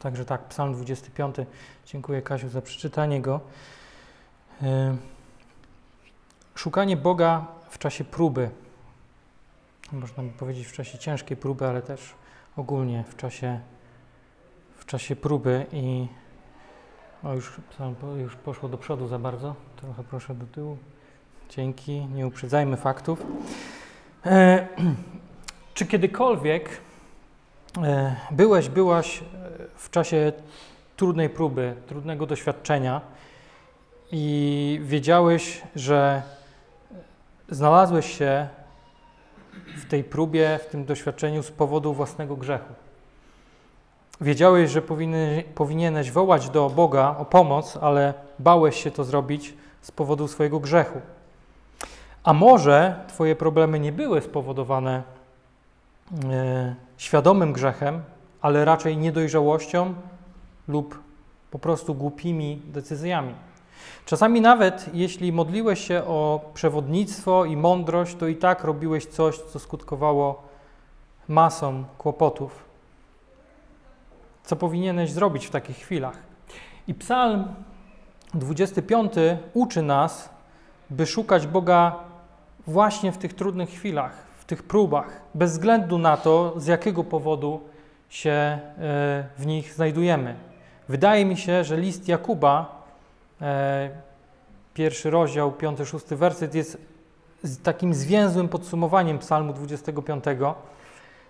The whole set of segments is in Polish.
Także tak, Psalm 25. Dziękuję Kasiu za przeczytanie go. E, szukanie Boga w czasie próby. Można by powiedzieć w czasie ciężkiej próby, ale też ogólnie w czasie, w czasie próby i o, już, już poszło do przodu za bardzo. Trochę proszę do tyłu. Dzięki, nie uprzedzajmy faktów. E, czy kiedykolwiek byłeś, byłaś w czasie trudnej próby, trudnego doświadczenia i wiedziałeś, że znalazłeś się w tej próbie, w tym doświadczeniu z powodu własnego grzechu. Wiedziałeś, że powinieneś wołać do Boga o pomoc, ale bałeś się to zrobić z powodu swojego grzechu. A może Twoje problemy nie były spowodowane e, świadomym grzechem, ale raczej niedojrzałością lub po prostu głupimi decyzjami. Czasami nawet jeśli modliłeś się o przewodnictwo i mądrość, to i tak robiłeś coś, co skutkowało masą kłopotów. Co powinieneś zrobić w takich chwilach? I Psalm 25 uczy nas, by szukać Boga właśnie w tych trudnych chwilach, tych próbach, bez względu na to, z jakiego powodu się e, w nich znajdujemy. Wydaje mi się, że list Jakuba, e, pierwszy rozdział, piąty, szósty werset jest takim zwięzłym podsumowaniem Psalmu 25.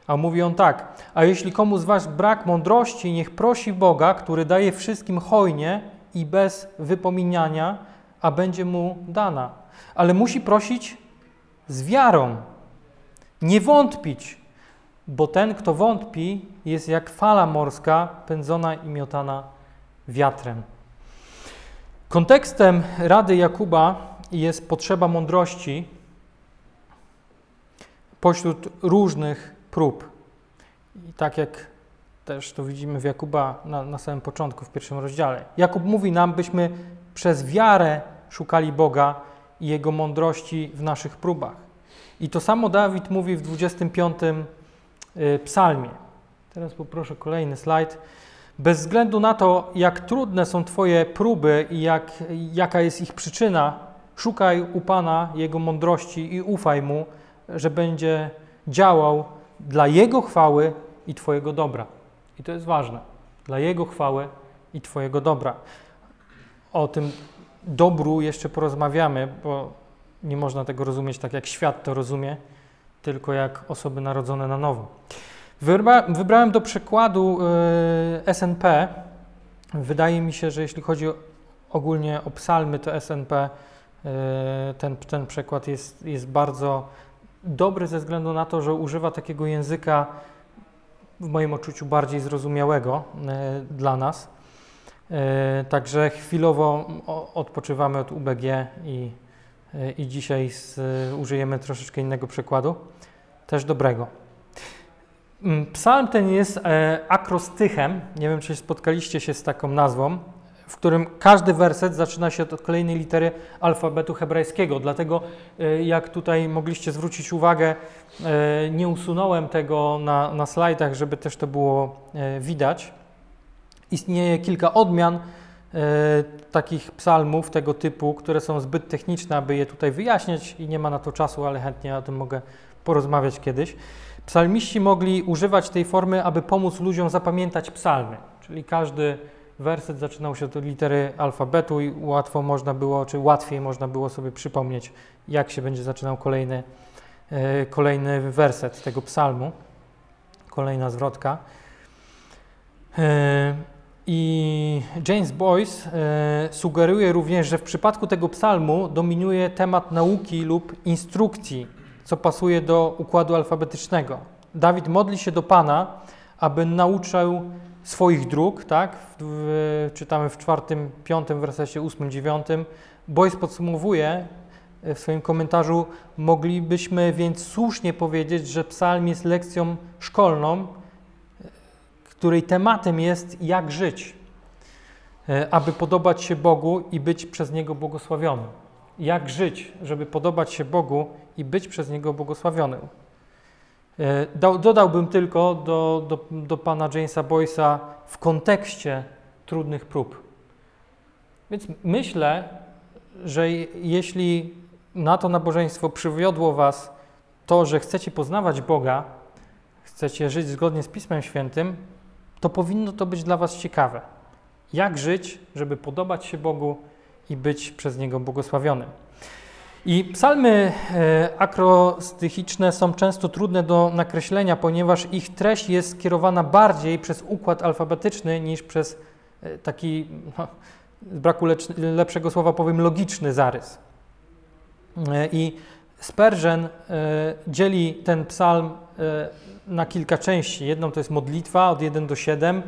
A mówi on tak: A jeśli komu z Was brak mądrości, niech prosi Boga, który daje wszystkim hojnie i bez wypominania, a będzie mu dana. Ale musi prosić z wiarą, nie wątpić, bo ten, kto wątpi, jest jak fala morska pędzona i miotana wiatrem. Kontekstem rady Jakuba jest potrzeba mądrości pośród różnych prób. I tak jak też to widzimy w Jakuba na, na samym początku, w pierwszym rozdziale. Jakub mówi nam, byśmy przez wiarę szukali Boga i Jego mądrości w naszych próbach. I to samo Dawid mówi w 25 y, psalmie. Teraz poproszę kolejny slajd. Bez względu na to, jak trudne są Twoje próby i jak, jaka jest ich przyczyna, szukaj u Pana Jego mądrości i ufaj Mu, że będzie działał dla Jego chwały i Twojego dobra. I to jest ważne. Dla Jego chwały i Twojego dobra. O tym dobru jeszcze porozmawiamy, bo nie można tego rozumieć tak, jak świat to rozumie, tylko jak osoby narodzone na nowo. Wybra wybrałem do przykładu y, SNP. Wydaje mi się, że jeśli chodzi o, ogólnie o psalmy, to SNP, y, ten, ten przykład jest, jest bardzo dobry ze względu na to, że używa takiego języka w moim odczuciu bardziej zrozumiałego y, dla nas. Także chwilowo odpoczywamy od UBG i, i dzisiaj z, użyjemy troszeczkę innego przykładu, też dobrego. Mm, psalm ten jest e, akrostychem. Nie wiem, czy spotkaliście się z taką nazwą, w którym każdy werset zaczyna się od kolejnej litery alfabetu hebrajskiego. Dlatego, e, jak tutaj mogliście zwrócić uwagę, e, nie usunąłem tego na, na slajdach, żeby też to było widać. Istnieje kilka odmian takich psalmów tego typu, które są zbyt techniczne, aby je tutaj wyjaśniać i nie ma na to czasu, ale chętnie o tym mogę porozmawiać kiedyś. Psalmiści mogli używać tej formy, aby pomóc ludziom zapamiętać psalmy, czyli każdy werset zaczynał się od litery alfabetu i łatwo można było, czy łatwiej można było sobie przypomnieć, jak się będzie zaczynał kolejny, e, kolejny werset tego psalmu, kolejna zwrotka. E, I James Boyce e, sugeruje również, że w przypadku tego psalmu dominuje temat nauki lub instrukcji co pasuje do układu alfabetycznego. Dawid modli się do Pana, aby nauczył swoich dróg, tak? Czytamy w czwartym, piątym wersecie, ósmym, dziewiątym. Boys podsumowuje w swoim komentarzu, moglibyśmy więc słusznie powiedzieć, że psalm jest lekcją szkolną, której tematem jest jak żyć, e, aby podobać się Bogu i być przez Niego błogosławionym jak żyć, żeby podobać się Bogu i być przez Niego błogosławionym. E, dodałbym tylko do, do, do pana Jamesa Boyce'a w kontekście trudnych prób. Więc myślę, że jeśli na to nabożeństwo przywiodło was to, że chcecie poznawać Boga, chcecie żyć zgodnie z Pismem Świętym, to powinno to być dla was ciekawe. Jak żyć, żeby podobać się Bogu i być przez Niego błogosławionym. I psalmy e, akrostychiczne są często trudne do nakreślenia, ponieważ ich treść jest skierowana bardziej przez układ alfabetyczny niż przez e, taki, no, z braku lepszego słowa powiem, logiczny zarys. E, I Spurgeon dzieli ten psalm na kilka części. Jedną to jest modlitwa od 1 do 7,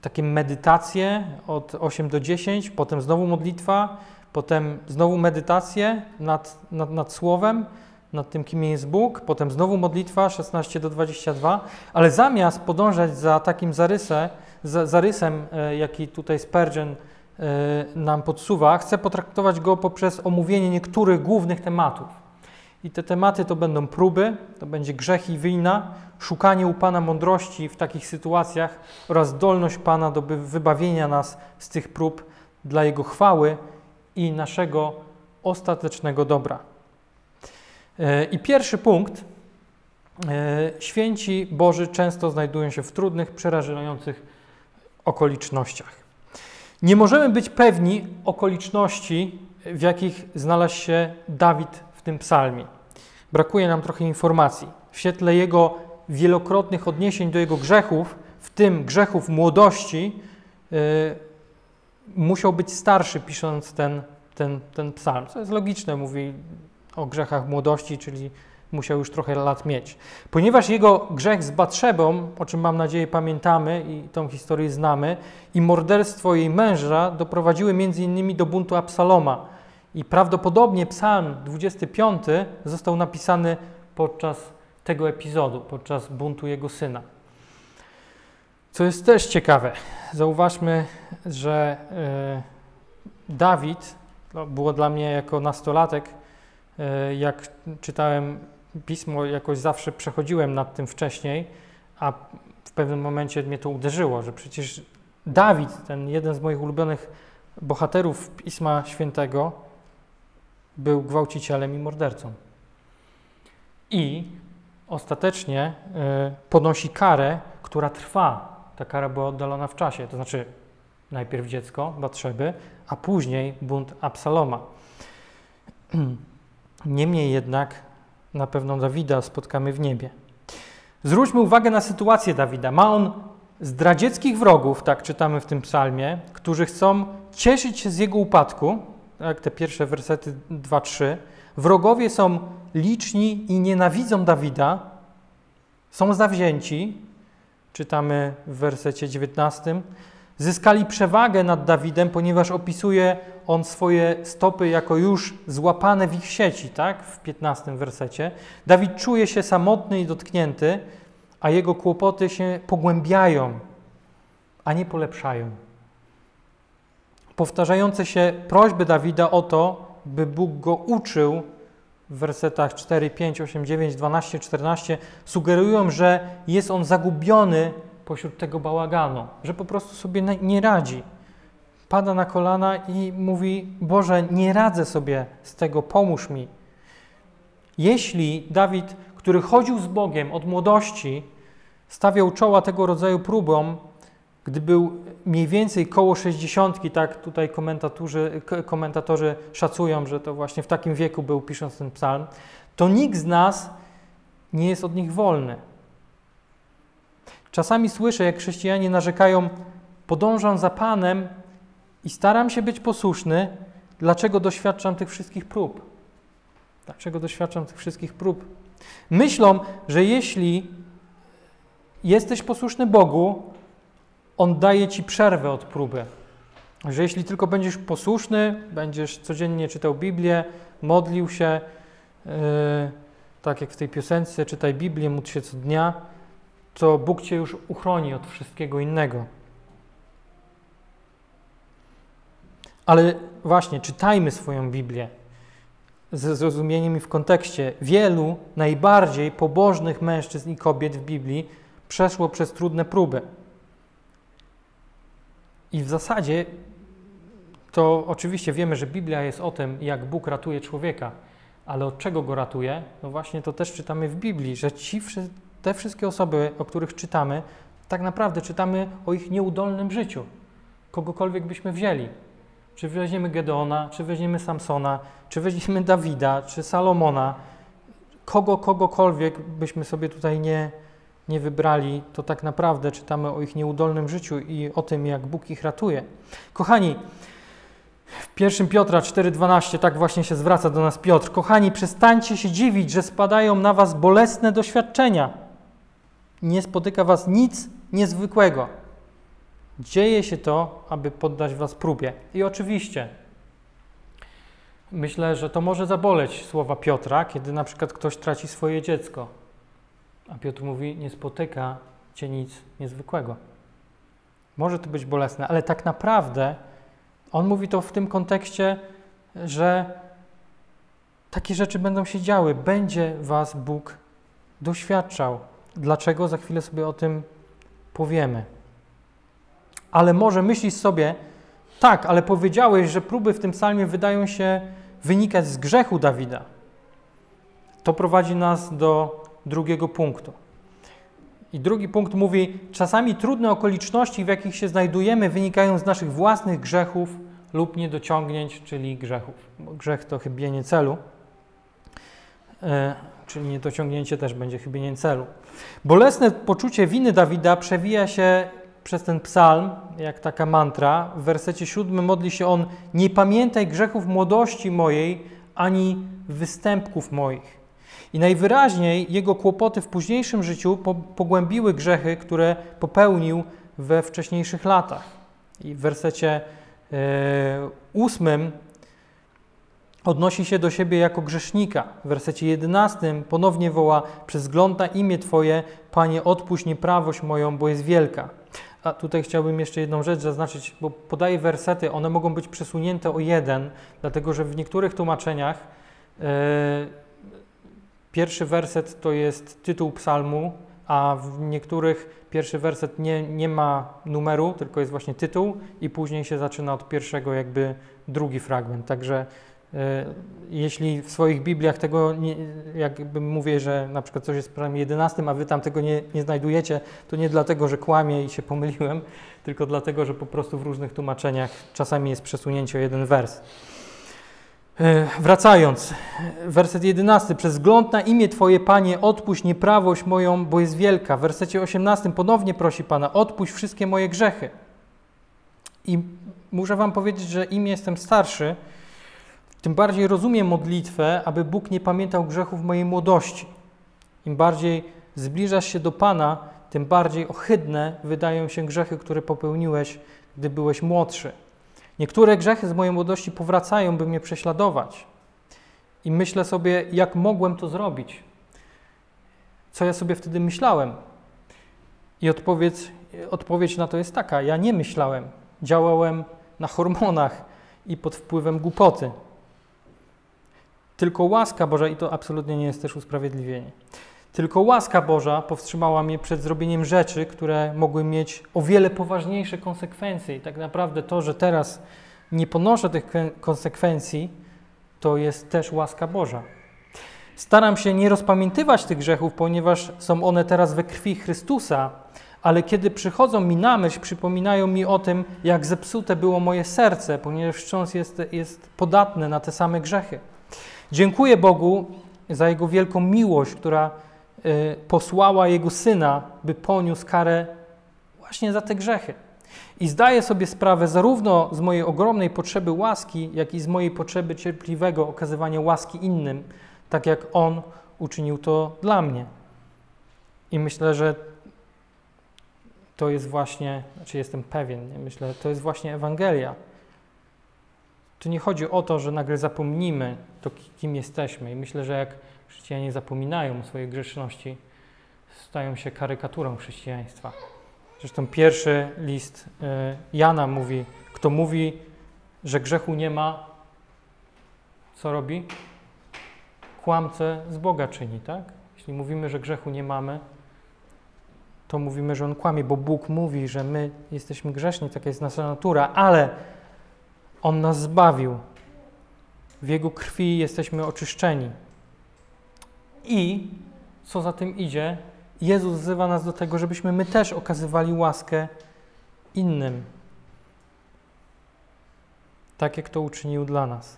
takie medytacje od 8 do 10, potem znowu modlitwa, potem znowu medytacje nad, nad, nad Słowem, nad tym, kim jest Bóg, potem znowu modlitwa 16 do 22, ale zamiast podążać za takim zarysem, za, zarysem e, jaki tutaj Spurgeon e, nam podsuwa, chcę potraktować go poprzez omówienie niektórych głównych tematów. I te tematy to będą próby, to będzie grzech i wina, szukanie u Pana mądrości w takich sytuacjach oraz zdolność Pana do wybawienia nas z tych prób dla Jego chwały i naszego ostatecznego dobra. E, I pierwszy punkt. E, święci Boży często znajdują się w trudnych, przerażających okolicznościach. Nie możemy być pewni okoliczności, w jakich znalazł się Dawid w tym psalmie. Brakuje nam trochę informacji. W świetle jego wielokrotnych odniesień do jego grzechów, w tym grzechów młodości, yy, musiał być starszy, pisząc ten, ten, ten psalm. Co jest logiczne, mówi o grzechach młodości, czyli musiał już trochę lat mieć. Ponieważ jego grzech z Batrzebą, o czym mam nadzieję pamiętamy i tą historię znamy, i morderstwo jej męża doprowadziły między innymi do buntu Absaloma. I prawdopodobnie psalm 25 został napisany podczas tego epizodu, podczas buntu jego syna. Co jest też ciekawe, zauważmy, że e, Dawid, to było dla mnie jako nastolatek, e, jak czytałem pismo, jakoś zawsze przechodziłem nad tym wcześniej, a w pewnym momencie mnie to uderzyło, że przecież Dawid, ten jeden z moich ulubionych bohaterów Pisma Świętego, był gwałcicielem i mordercą. I ostatecznie y, ponosi karę, która trwa. Ta kara była oddalona w czasie, to znaczy najpierw dziecko Batrzeby, a później bunt Absaloma. Niemniej jednak na pewno Dawida spotkamy w niebie. Zwróćmy uwagę na sytuację Dawida. Ma on zdradzieckich wrogów, tak czytamy w tym psalmie, którzy chcą cieszyć się z jego upadku, jak te pierwsze wersety 2-3. Wrogowie są liczni i nienawidzą Dawida, są zawzięci, czytamy w wersecie 19. Zyskali przewagę nad Dawidem, ponieważ opisuje on swoje stopy jako już złapane w ich sieci, tak? W 15 wersecie. Dawid czuje się samotny i dotknięty, a jego kłopoty się pogłębiają, a nie polepszają. Powtarzające się prośby Dawida o to, by Bóg go uczył w wersetach 4, 5, 8, 9, 12, 14 sugerują, że jest on zagubiony pośród tego bałaganu, że po prostu sobie nie radzi. Pada na kolana i mówi: Boże, nie radzę sobie z tego, pomóż mi. Jeśli Dawid, który chodził z Bogiem od młodości, stawiał czoła tego rodzaju próbom, gdy był mniej więcej koło 60, tak tutaj komentatorzy, komentatorzy szacują, że to właśnie w takim wieku był pisząc ten psalm, to nikt z nas nie jest od nich wolny. Czasami słyszę, jak chrześcijanie narzekają, podążam za Panem i staram się być posłuszny, dlaczego doświadczam tych wszystkich prób? Dlaczego doświadczam tych wszystkich prób? Myślą, że jeśli jesteś posłuszny Bogu, on daje ci przerwę od próby. Że jeśli tylko będziesz posłuszny, będziesz codziennie czytał Biblię, modlił się, yy, tak jak w tej piosence, czytaj Biblię, módl się co dnia, to Bóg cię już uchroni od wszystkiego innego. Ale właśnie, czytajmy swoją Biblię. ze zrozumieniem i w kontekście. Wielu najbardziej pobożnych mężczyzn i kobiet w Biblii przeszło przez trudne próby. I w zasadzie to oczywiście wiemy, że Biblia jest o tym, jak Bóg ratuje człowieka, ale od czego go ratuje? No właśnie to też czytamy w Biblii, że ci, te wszystkie osoby, o których czytamy, tak naprawdę czytamy o ich nieudolnym życiu. Kogokolwiek byśmy wzięli. Czy weźmiemy Gedeona, czy weźmiemy Samsona, czy weźmiemy Dawida, czy Salomona, kogo, kogokolwiek byśmy sobie tutaj nie, nie wybrali, to tak naprawdę czytamy o ich nieudolnym życiu i o tym, jak Bóg ich ratuje. Kochani, w 1 Piotra 4,12 tak właśnie się zwraca do nas Piotr. Kochani, przestańcie się dziwić, że spadają na was bolesne doświadczenia. Nie spotyka was nic niezwykłego. Dzieje się to, aby poddać was próbie. I oczywiście, myślę, że to może zaboleć słowa Piotra, kiedy na przykład ktoś traci swoje dziecko. A Piotr mówi: Nie spotyka cię nic niezwykłego. Może to być bolesne, ale tak naprawdę on mówi to w tym kontekście, że takie rzeczy będą się działy. Będzie was Bóg doświadczał. Dlaczego? Za chwilę sobie o tym powiemy. Ale może myślisz sobie, tak, ale powiedziałeś, że próby w tym psalmie wydają się wynikać z grzechu Dawida. To prowadzi nas do drugiego punktu. I drugi punkt mówi: czasami trudne okoliczności, w jakich się znajdujemy, wynikają z naszych własnych grzechów lub niedociągnięć, czyli grzechów. Bo grzech to chybienie celu, e, czyli niedociągnięcie też będzie chybieniem celu. Bolesne poczucie winy Dawida przewija się przez ten psalm, jak taka mantra. W wersecie siódmym modli się on: Nie pamiętaj grzechów młodości mojej, ani występków moich. I najwyraźniej jego kłopoty w późniejszym życiu pogłębiły grzechy, które popełnił we wcześniejszych latach. I w wersecie e, ósmym odnosi się do siebie jako grzesznika. W wersecie jedenastym ponownie woła: na imię Twoje, Panie, odpuść nieprawość moją, bo jest wielka. A tutaj chciałbym jeszcze jedną rzecz zaznaczyć, bo podaję wersety, one mogą być przesunięte o jeden, dlatego że w niektórych tłumaczeniach yy, pierwszy werset to jest tytuł psalmu, a w niektórych pierwszy werset nie, nie ma numeru, tylko jest właśnie tytuł i później się zaczyna od pierwszego jakby drugi fragment. Także E, jeśli w swoich Bibliach tego, nie, jakby mówię, że na przykład coś jest w psalmie 11, a wy tam tego nie, nie znajdujecie, to nie dlatego, że kłamię i się pomyliłem, tylko dlatego, że po prostu w różnych tłumaczeniach czasami jest przesunięcie o jeden wers. E, wracając, werset 11. Przez wzgląd na imię Twoje, Panie, odpuść nieprawość moją, bo jest wielka. W wersecie 18 ponownie prosi Pana, odpuść wszystkie moje grzechy. I muszę Wam powiedzieć, że im jestem starszy, tym bardziej rozumiem modlitwę, aby Bóg nie pamiętał grzechów mojej młodości. Im bardziej zbliżasz się do Pana, tym bardziej ohydne wydają się grzechy, które popełniłeś, gdy byłeś młodszy. Niektóre grzechy z mojej młodości powracają, by mnie prześladować. I myślę sobie, jak mogłem to zrobić? Co ja sobie wtedy myślałem? I odpowiedź, odpowiedź na to jest taka: ja nie myślałem. Działałem na hormonach i pod wpływem głupoty. Tylko łaska Boża, i to absolutnie nie jest też usprawiedliwienie, tylko łaska Boża powstrzymała mnie przed zrobieniem rzeczy, które mogły mieć o wiele poważniejsze konsekwencje. I tak naprawdę to, że teraz nie ponoszę tych konsekwencji, to jest też łaska Boża. Staram się nie rozpamiętywać tych grzechów, ponieważ są one teraz we krwi Chrystusa, ale kiedy przychodzą mi na myśl, przypominają mi o tym, jak zepsute było moje serce, ponieważ wciąż jest, jest podatne na te same grzechy. Dziękuję Bogu za Jego wielką miłość, która posłała Jego Syna, by poniósł karę właśnie za te grzechy. I zdaję sobie sprawę zarówno z mojej ogromnej potrzeby łaski, jak i z mojej potrzeby cierpliwego okazywania łaski innym, tak jak On uczynił to dla mnie. I myślę, że to jest właśnie, znaczy jestem pewien, nie? myślę, to jest właśnie Ewangelia. Tu nie chodzi o to, że nagle zapomnimy to, kim jesteśmy. I myślę, że jak chrześcijanie zapominają o swojej grzeszności, stają się karykaturą chrześcijaństwa. Zresztą pierwszy list y, Jana mówi, kto mówi, że grzechu nie ma, co robi? kłamcę z Boga czyni, tak? Jeśli mówimy, że grzechu nie mamy, to mówimy, że On kłamie, bo Bóg mówi, że my jesteśmy grzeszni, taka jest nasza natura, ale On nas zbawił. W Jego krwi jesteśmy oczyszczeni. I co za tym idzie, Jezus wzywa nas do tego, żebyśmy my też okazywali łaskę innym, tak jak to uczynił dla nas.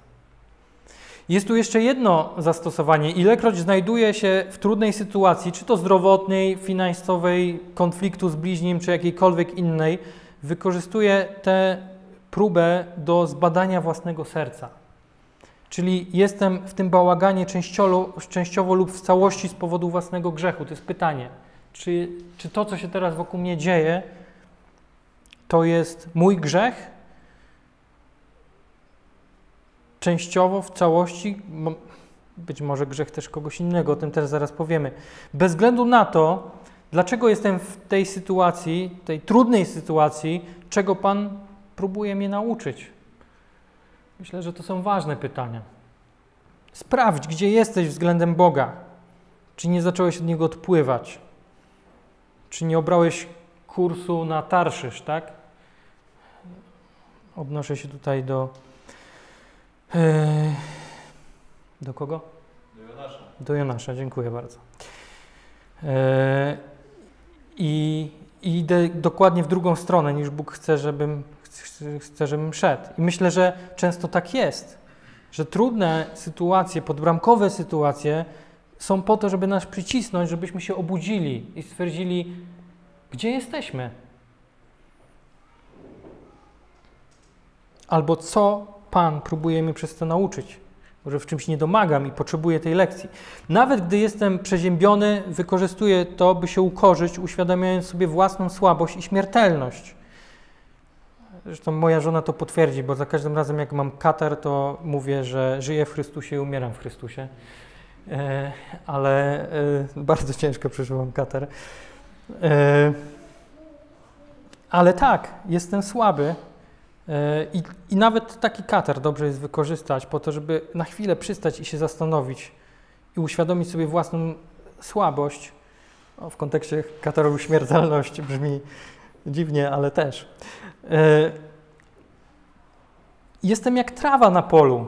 Jest tu jeszcze jedno zastosowanie. Ilekroć znajduję się w trudnej sytuacji, czy to zdrowotnej, finansowej, konfliktu z bliźnim, czy jakiejkolwiek innej, wykorzystuję tę próbę do zbadania własnego serca. Czyli jestem w tym bałaganie częściowo, lub w całości z powodu własnego grzechu. To jest pytanie, czy, czy to, co się teraz wokół mnie dzieje, to jest mój grzech, częściowo, w całości, być może grzech też kogoś innego, o tym też zaraz powiemy. Bez względu na to, dlaczego jestem w tej sytuacji, tej trudnej sytuacji, czego Pan próbuje mnie nauczyć. Myślę, że to są ważne pytania. Sprawdź, gdzie jesteś względem Boga. Czy nie zacząłeś od Niego odpływać? Czy nie obrałeś kursu na Tarszysz, tak? Odnoszę się tutaj do Eee, do kogo? Do Jonasza. Do Jonasza, dziękuję bardzo. I, I idę dokładnie w drugą stronę niż Bóg chce, żebym, chce, żebym szedł. I myślę, że często tak jest, że trudne sytuacje, podbramkowe sytuacje są po to, żeby nas przycisnąć, żebyśmy się obudzili i stwierdzili, gdzie jesteśmy. Albo co Pan próbuje mnie przez to nauczyć. Może w czymś nie domagam i potrzebuję tej lekcji. Nawet gdy jestem przeziębiony, wykorzystuję to, by się ukorzyć, uświadamiając sobie własną słabość i śmiertelność. Zresztą moja żona to potwierdzi, bo za każdym razem, jak mam katar, to mówię, że żyję w Chrystusie i umieram w Chrystusie. E, ale e, bardzo ciężko przeżyłam katar. E, ale tak, jestem słaby E, I, I, nawet taki kater dobrze jest wykorzystać po to, żeby na chwilę przystać i się zastanowić i uświadomić sobie własną słabość. O, w kontekście kateru śmiertelność brzmi dziwnie, ale też. E, jestem jak trawa na polu.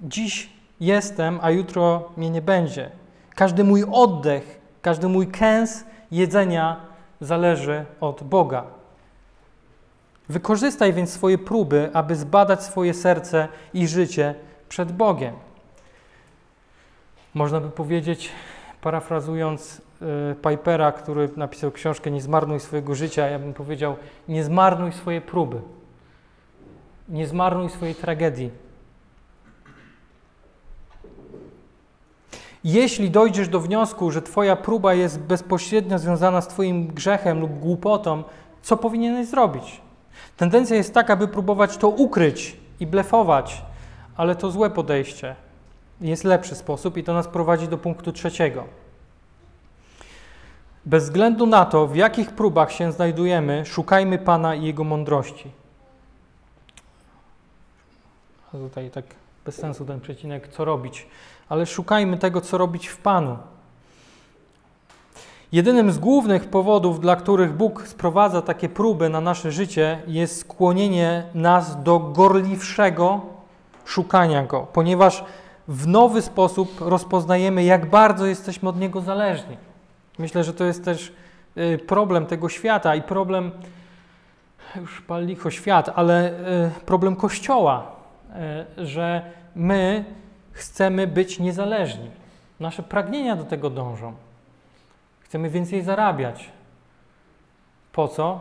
Dziś jestem, a jutro mnie nie będzie. Każdy mój oddech, każdy mój kęs jedzenia zależy od Boga. Wykorzystaj więc swoje próby, aby zbadać swoje serce i życie przed Bogiem. Można by powiedzieć, parafrazując Pipera, który napisał książkę Nie zmarnuj swojego życia, ja bym powiedział: Nie zmarnuj swojej próby. Nie zmarnuj swojej tragedii. Jeśli dojdziesz do wniosku, że Twoja próba jest bezpośrednio związana z Twoim grzechem lub głupotą, co powinieneś zrobić? Tendencja jest taka, by próbować to ukryć i blefować, ale to złe podejście. Jest lepszy sposób i to nas prowadzi do punktu trzeciego. Bez względu na to, w jakich próbach się znajdujemy, szukajmy Pana i Jego mądrości. A tutaj tak bez sensu ten przecinek, co robić, ale szukajmy tego, co robić w Panu. Jedynym z głównych powodów, dla których Bóg sprowadza takie próby na nasze życie, jest skłonienie nas do gorliwszego szukania Go, ponieważ w nowy sposób rozpoznajemy, jak bardzo jesteśmy od Niego zależni. Myślę, że to jest też y, problem tego świata i problem, już pal licho świat, ale y, problem Kościoła, y, że my chcemy być niezależni. Nasze pragnienia do tego dążą. Chcemy więcej zarabiać. Po co?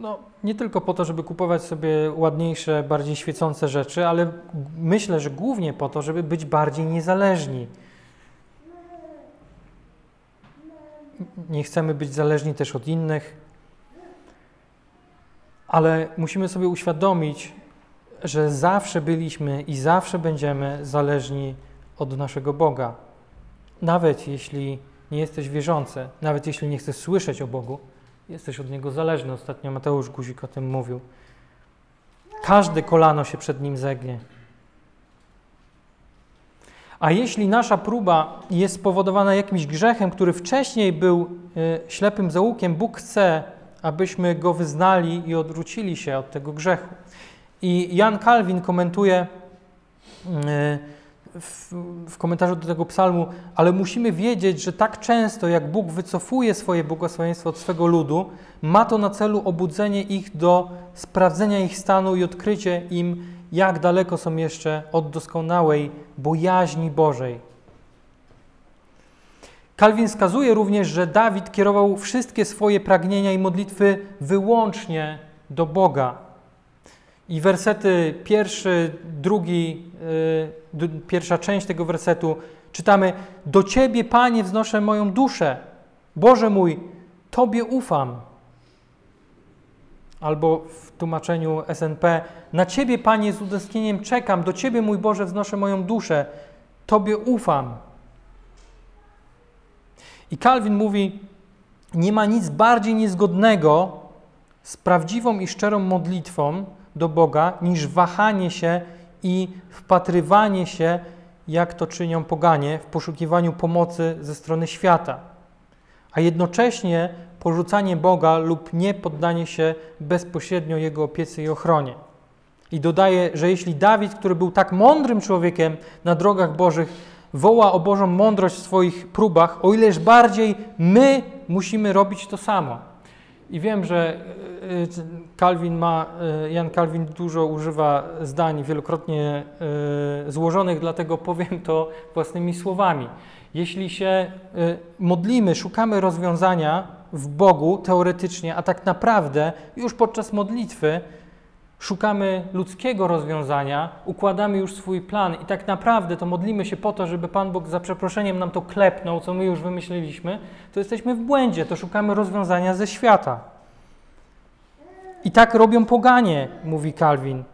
No, nie tylko po to, żeby kupować sobie ładniejsze, bardziej świecące rzeczy, ale myślę, że głównie po to, żeby być bardziej niezależni. Nie chcemy być zależni też od innych, ale musimy sobie uświadomić, że zawsze byliśmy i zawsze będziemy zależni od naszego Boga. Nawet jeśli nie jesteś wierzący, nawet jeśli nie chcesz słyszeć o Bogu, jesteś od Niego zależny. Ostatnio Mateusz Guzik o tym mówił. Każde kolano się przed Nim zegnie. A jeśli nasza próba jest spowodowana jakimś grzechem, który wcześniej był y, ślepym zaułkiem, Bóg chce, abyśmy go wyznali i odwrócili się od tego grzechu. I Jan Kalwin komentuje y, w, w, komentarzu do tego psalmu, ale musimy wiedzieć, że tak często jak Bóg wycofuje swoje błogosławieństwo od swego ludu, ma to na celu obudzenie ich do sprawdzenia ich stanu i odkrycie im, jak daleko są jeszcze od doskonałej bojaźni Bożej. Kalwin wskazuje również, że Dawid kierował wszystkie swoje pragnienia i modlitwy wyłącznie do Boga. I wersety pierwszy, drugi, yy, pierwsza część tego wersetu czytamy: Do Ciebie, Panie, wznoszę moją duszę. Boże mój, Tobie ufam. Albo w tłumaczeniu SNP: Na Ciebie, Panie, z utęsknieniem czekam. Do Ciebie, mój Boże, wznoszę moją duszę. Tobie ufam. I Kalwin mówi: Nie ma nic bardziej niezgodnego z prawdziwą i szczerą modlitwą do Boga niż wahanie się i wpatrywanie się, jak to czynią poganie, w poszukiwaniu pomocy ze strony świata, a jednocześnie porzucanie Boga lub nie poddanie się bezpośrednio Jego opiece i ochronie. I dodaje, że jeśli Dawid, który był tak mądrym człowiekiem na drogach Bożych, woła o Bożą mądrość w swoich próbach, o ileż bardziej my musimy robić to samo. I wiem, że Calvin ma, e, Jan Calvin dużo używa zdań wielokrotnie e, złożonych, dlatego powiem to własnymi słowami. Jeśli się e, modlimy, szukamy rozwiązania w Bogu teoretycznie, a tak naprawdę już podczas modlitwy szukamy ludzkiego rozwiązania, układamy już swój plan i tak naprawdę to modlimy się po to, żeby Pan Bóg za przeproszeniem nam to klepnął, co my już wymyśliliśmy, to jesteśmy w błędzie, to szukamy rozwiązania ze świata. I tak robią poganie, mówi Kalwin.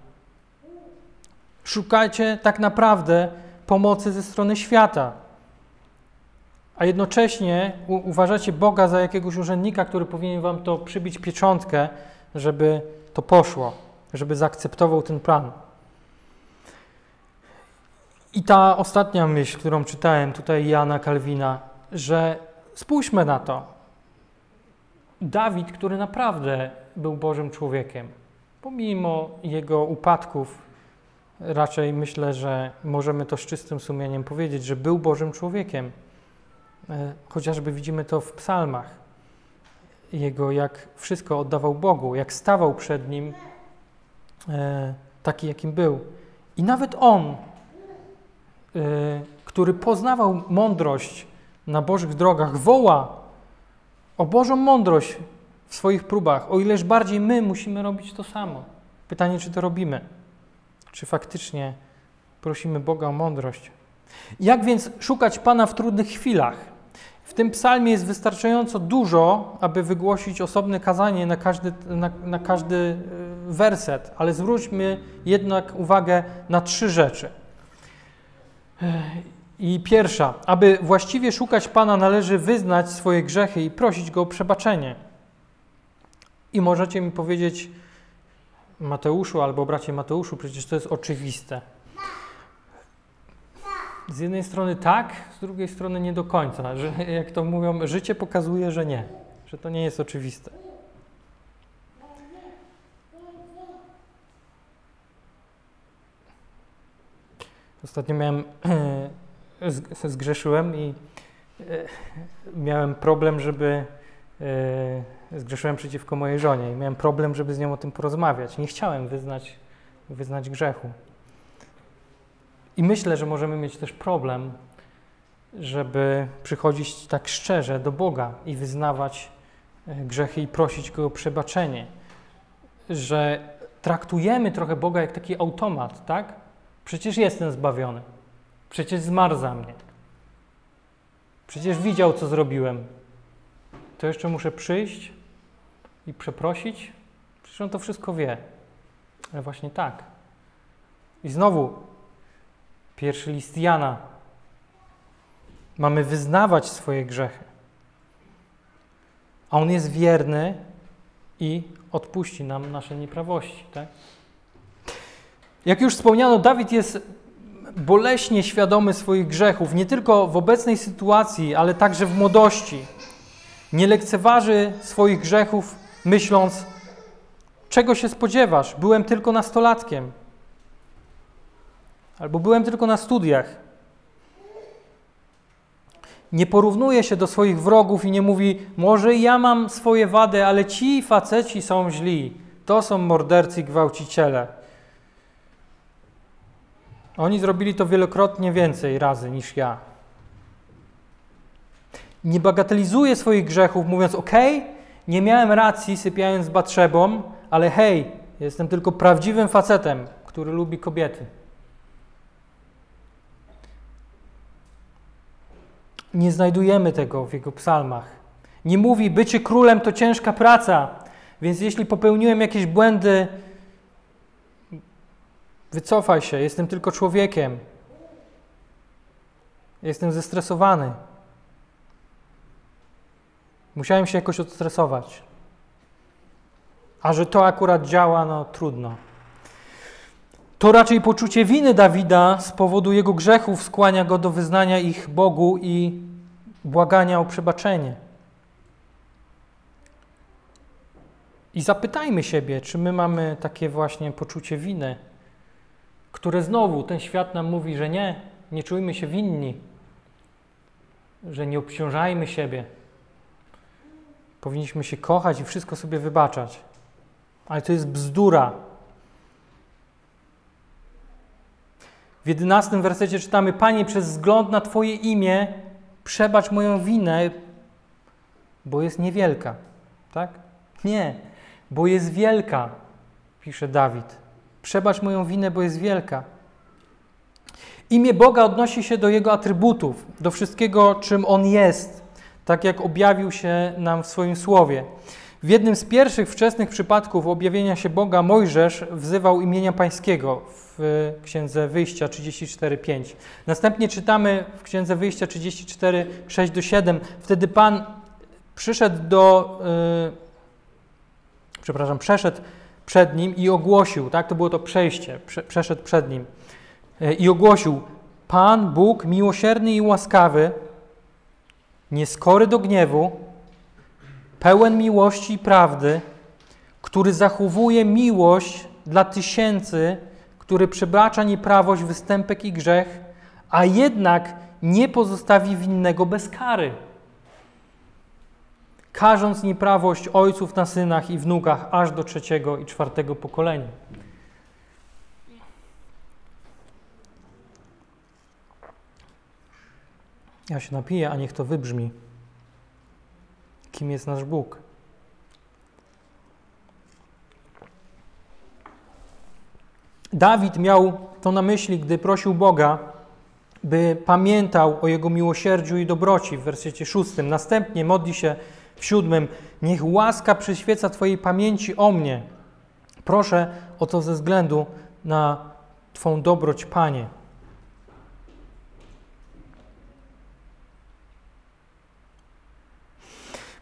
Szukajcie tak naprawdę pomocy ze strony świata. A jednocześnie uważacie Boga za jakiegoś urzędnika, który powinien wam to przybić pieczątkę, żeby to poszło żeby zaakceptował ten plan. I ta ostatnia myśl, którą czytałem tutaj Jana Kalwina, że spójrzmy na to. Dawid, który naprawdę był Bożym człowiekiem, pomimo jego upadków, raczej myślę, że możemy to z czystym sumieniem powiedzieć, że był Bożym człowiekiem. E, chociażby widzimy to w psalmach. Jego, jak wszystko oddawał Bogu, jak stawał przed Nim E, taki, jakim był. I nawet on, e, który poznawał mądrość na Bożych drogach, woła o Bożą mądrość w swoich próbach, o ileż bardziej my musimy robić to samo. Pytanie, czy to robimy? Czy faktycznie prosimy Boga o mądrość? Jak więc szukać Pana w trudnych chwilach? W tym psalmie jest wystarczająco dużo, aby wygłosić osobne kazanie na każdy, na, na każdy e, werset, ale zwróćmy jednak uwagę na trzy rzeczy. I pierwsza, aby właściwie szukać Pana, należy wyznać swoje grzechy i prosić Go o przebaczenie. I możecie mi powiedzieć, Mateuszu albo bracie Mateuszu, przecież to jest oczywiste. Z jednej strony tak, z drugiej strony nie do końca. Że, jak to mówią, życie pokazuje, że nie, że to nie jest oczywiste. Ostatnio miałem, zgrzeszyłem i e, miałem problem, żeby, e, zgrzeszyłem przeciwko mojej żonie i miałem problem, żeby z nią o tym porozmawiać. Nie chciałem wyznać, wyznać grzechu. I myślę, że możemy mieć też problem, żeby przychodzić tak szczerze do Boga i wyznawać e, grzechy i prosić Go o przebaczenie. Że traktujemy trochę Boga jak taki automat, tak? Przecież jestem zbawiony. Przecież zmarł za mnie. Przecież widział, co zrobiłem. To jeszcze muszę przyjść i przeprosić? Przecież on to wszystko wie. Ale właśnie tak. I znowu, pierwszy list Jana. Mamy wyznawać swoje grzechy. A on jest wierny i odpuści nam nasze nieprawości. Tak? Jak już wspomniano, Dawid jest boleśnie świadomy swoich grzechów, nie tylko w obecnej sytuacji, ale także w młodości. Nie lekceważy swoich grzechów, myśląc, czego się spodziewasz? Byłem tylko nastolatkiem. Albo byłem tylko na studiach. Nie porównuje się do swoich wrogów i nie mówi, może ja mam swoje wady, ale ci faceci są źli. To są mordercy i gwałciciele. Oni zrobili to wielokrotnie więcej razy niż ja. Nie bagatelizuje swoich grzechów, mówiąc: OK, nie miałem racji sypiając z Batrzebą, ale hej, jestem tylko prawdziwym facetem, który lubi kobiety. Nie znajdujemy tego w jego psalmach. Nie mówi: Bycie królem to ciężka praca, więc jeśli popełniłem jakieś błędy, Wycofaj się, jestem tylko człowiekiem. Jestem zestresowany. Musiałem się jakoś odstresować. A że to akurat działa, no trudno. To raczej poczucie winy Dawida z powodu jego grzechów skłania go do wyznania ich Bogu i błagania o przebaczenie. I zapytajmy siebie, czy my mamy takie właśnie poczucie winy które znowu ten świat nam mówi, że nie, nie czujmy się winni, że nie obciążajmy siebie. Powinniśmy się kochać i wszystko sobie wybaczać. Ale to jest bzdura. Jedenastym wersecie czytamy: Panie, przez wzgląd na Twoje imię przebacz moją winę, bo jest niewielka. Tak? Nie, bo jest wielka, pisze Dawid. Przebacz moją winę, bo jest wielka. Imię Boga odnosi się do Jego atrybutów, do wszystkiego, czym On jest, tak jak objawił się nam w swoim słowie. W jednym z pierwszych wczesnych przypadków objawienia się Boga Mojżesz wzywał imienia Pańskiego w Księdze Wyjścia 34:5. Następnie czytamy w Księdze Wyjścia 34, 6 do 7. Wtedy Pan przyszedł do, yy, przepraszam, przeszedł przed nim i ogłosił, tak, to było to przejście, prze, przeszedł przed nim e, i ogłosił: Pan Bóg miłosierny i łaskawy, nieskory do gniewu, pełen miłości i prawdy, który zachowuje miłość dla tysięcy, który przebacza nieprawość, występek i grzech, a jednak nie pozostawi winnego bez kary karząc nieprawość ojców na synach i wnukach aż do trzeciego i czwartego pokolenia. Ja się napiję, a niech to wybrzmi. Kim jest nasz Bóg? Dawid miał to na myśli, gdy prosił Boga, by pamiętał o Jego miłosierdziu i dobroci w wersecie szóstym. Następnie modli się w siódmym, niech łaska przyświeca Twojej pamięci o mnie. Proszę o to ze względu na Twą dobroć, Panie.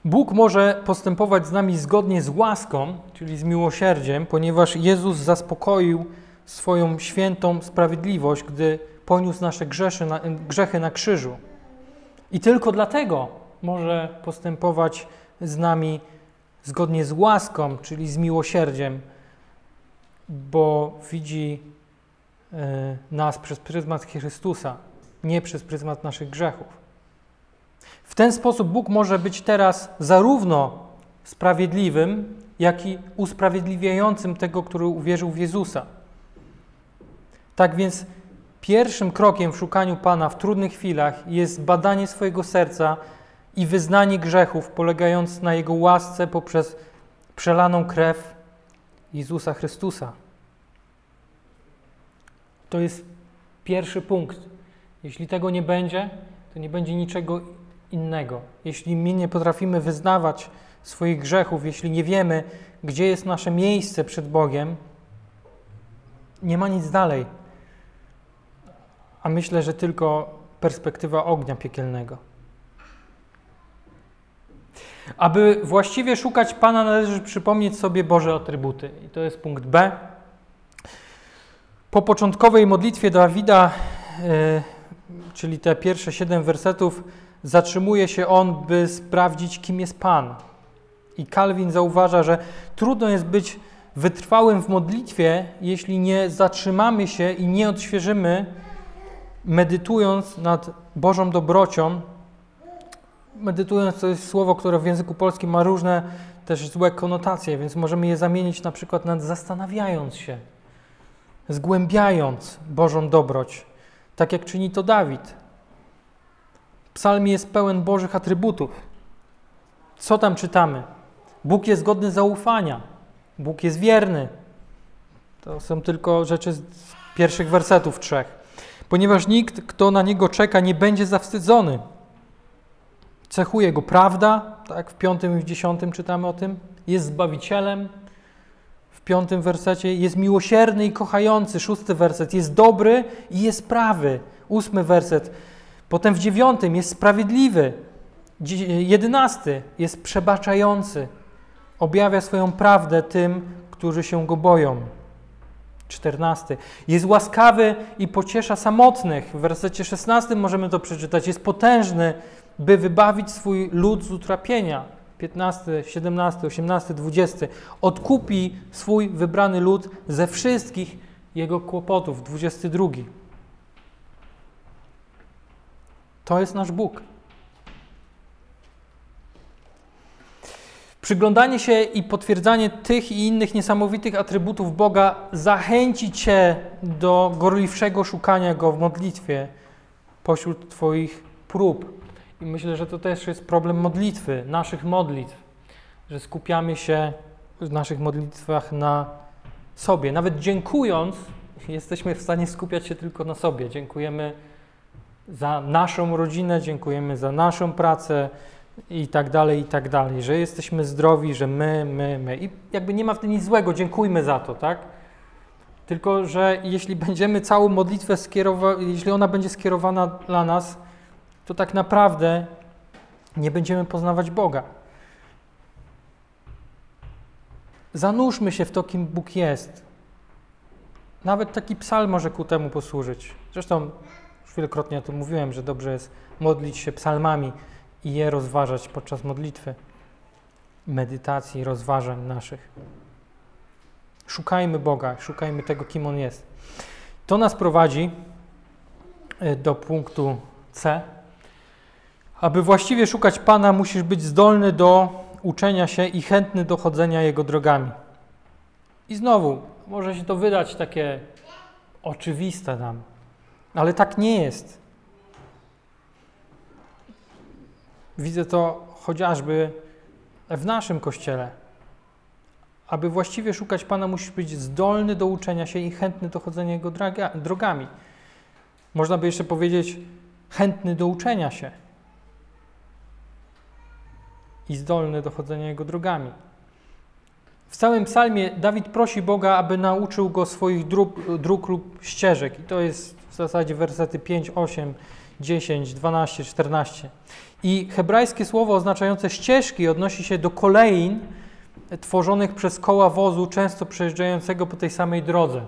Bóg może postępować z nami zgodnie z łaską, czyli z miłosierdziem, ponieważ Jezus zaspokoił swoją świętą sprawiedliwość, gdy poniósł nasze grzechy na krzyżu. I tylko dlatego może postępować z nami zgodnie z łaską, czyli z miłosierdziem, bo widzi e, nas przez pryzmat Chrystusa, nie przez pryzmat naszych grzechów. W ten sposób Bóg może być teraz zarówno sprawiedliwym, jak i usprawiedliwiającym tego, który uwierzył w Jezusa. Tak więc pierwszym krokiem w szukaniu Pana w trudnych chwilach jest badanie swojego serca i wyznanie grzechów polegając na Jego łasce poprzez przelaną krew Jezusa Chrystusa. To jest pierwszy punkt. Jeśli tego nie będzie, to nie będzie niczego innego. Jeśli my nie potrafimy wyznawać swoich grzechów, jeśli nie wiemy, gdzie jest nasze miejsce przed Bogiem, nie ma nic dalej. A myślę, że tylko perspektywa ognia piekielnego. Aby właściwie szukać Pana, należy przypomnieć sobie Boże atrybuty. I to jest punkt B. Po początkowej modlitwie Dawida czyli te pierwsze siedem wersetów, zatrzymuje się on, by sprawdzić, kim jest Pan. I Calvin zauważa, że trudno jest być wytrwałym w modlitwie, jeśli nie zatrzymamy się i nie odświeżymy, medytując nad Bożą dobrocią. Medytując to jest słowo, które w języku polskim ma różne też złe konotacje, więc możemy je zamienić na przykład nad zastanawiając się, zgłębiając Bożą dobroć, tak jak czyni to Dawid. Psalm jest pełen Bożych atrybutów. Co tam czytamy? Bóg jest godny zaufania. Bóg jest wierny. To są tylko rzeczy z pierwszych wersetów trzech. Ponieważ nikt, kto na Niego czeka, nie będzie zawstydzony. Cechuje Go prawda, tak w piątym i w dziesiątym czytamy o tym. Jest Zbawicielem, w piątym wersecie. Jest miłosierny i kochający, szósty werset. Jest dobry i jest prawy, ósmy werset. Potem w dziewiątym jest sprawiedliwy, jedenasty jest przebaczający, objawia swoją prawdę tym, którzy się go boją. 14. Jest łaskawy i pociesza samotnych. W wersecie 16 możemy to przeczytać. Jest potężny, by wybawić swój lud z utrapienia. 15, 17, 18, 20. Odkupi swój wybrany lud ze wszystkich jego kłopotów. 22. To jest nasz Bóg. Przyglądanie się i potwierdzanie tych i innych niesamowitych atrybutów Boga zachęci Cię do gorliwszego szukania Go w modlitwie pośród Twoich prób. I myślę, że to też jest problem modlitwy, naszych modlitw, że skupiamy się w naszych modlitwach na sobie. Nawet dziękując, jesteśmy w stanie skupiać się tylko na sobie. Dziękujemy za naszą rodzinę, dziękujemy za naszą pracę, i tak dalej, i tak dalej, że jesteśmy zdrowi, że my, my, my. I jakby nie ma w tym nic złego, dziękujmy za to, tak? Tylko, że jeśli będziemy całą modlitwę skierować, jeśli ona będzie skierowana dla nas, to tak naprawdę nie będziemy poznawać Boga. Zanurzmy się w to, kim Bóg jest. Nawet taki psalm może ku temu posłużyć. Zresztą już wielokrotnie o tym mówiłem, że dobrze jest modlić się psalmami i je rozważać podczas modlitwy, medytacji, rozważań naszych. Szukajmy Boga, szukajmy tego, kim On jest. To nas prowadzi e, do punktu C. Aby właściwie szukać Pana, musisz być zdolny do uczenia się i chętny do chodzenia Jego drogami. I znowu, może się to wydać takie oczywiste nam, ale tak nie jest. Widzę to chociażby w naszym kościele. Aby właściwie szukać Pana, musisz być zdolny do uczenia się i chętny do chodzenia Jego drogami. Można by jeszcze powiedzieć, chętny do uczenia się i zdolny do chodzenia Jego drogami. W całym psalmie Dawid prosi Boga, aby nauczył go swoich dróg, dróg lub ścieżek. I to jest w zasadzie wersety 5, 8, 10, 12, 14. I hebrajskie słowo oznaczające ścieżki odnosi się do kolejn tworzonych przez koła wozu, często przejeżdżającego po tej samej drodze.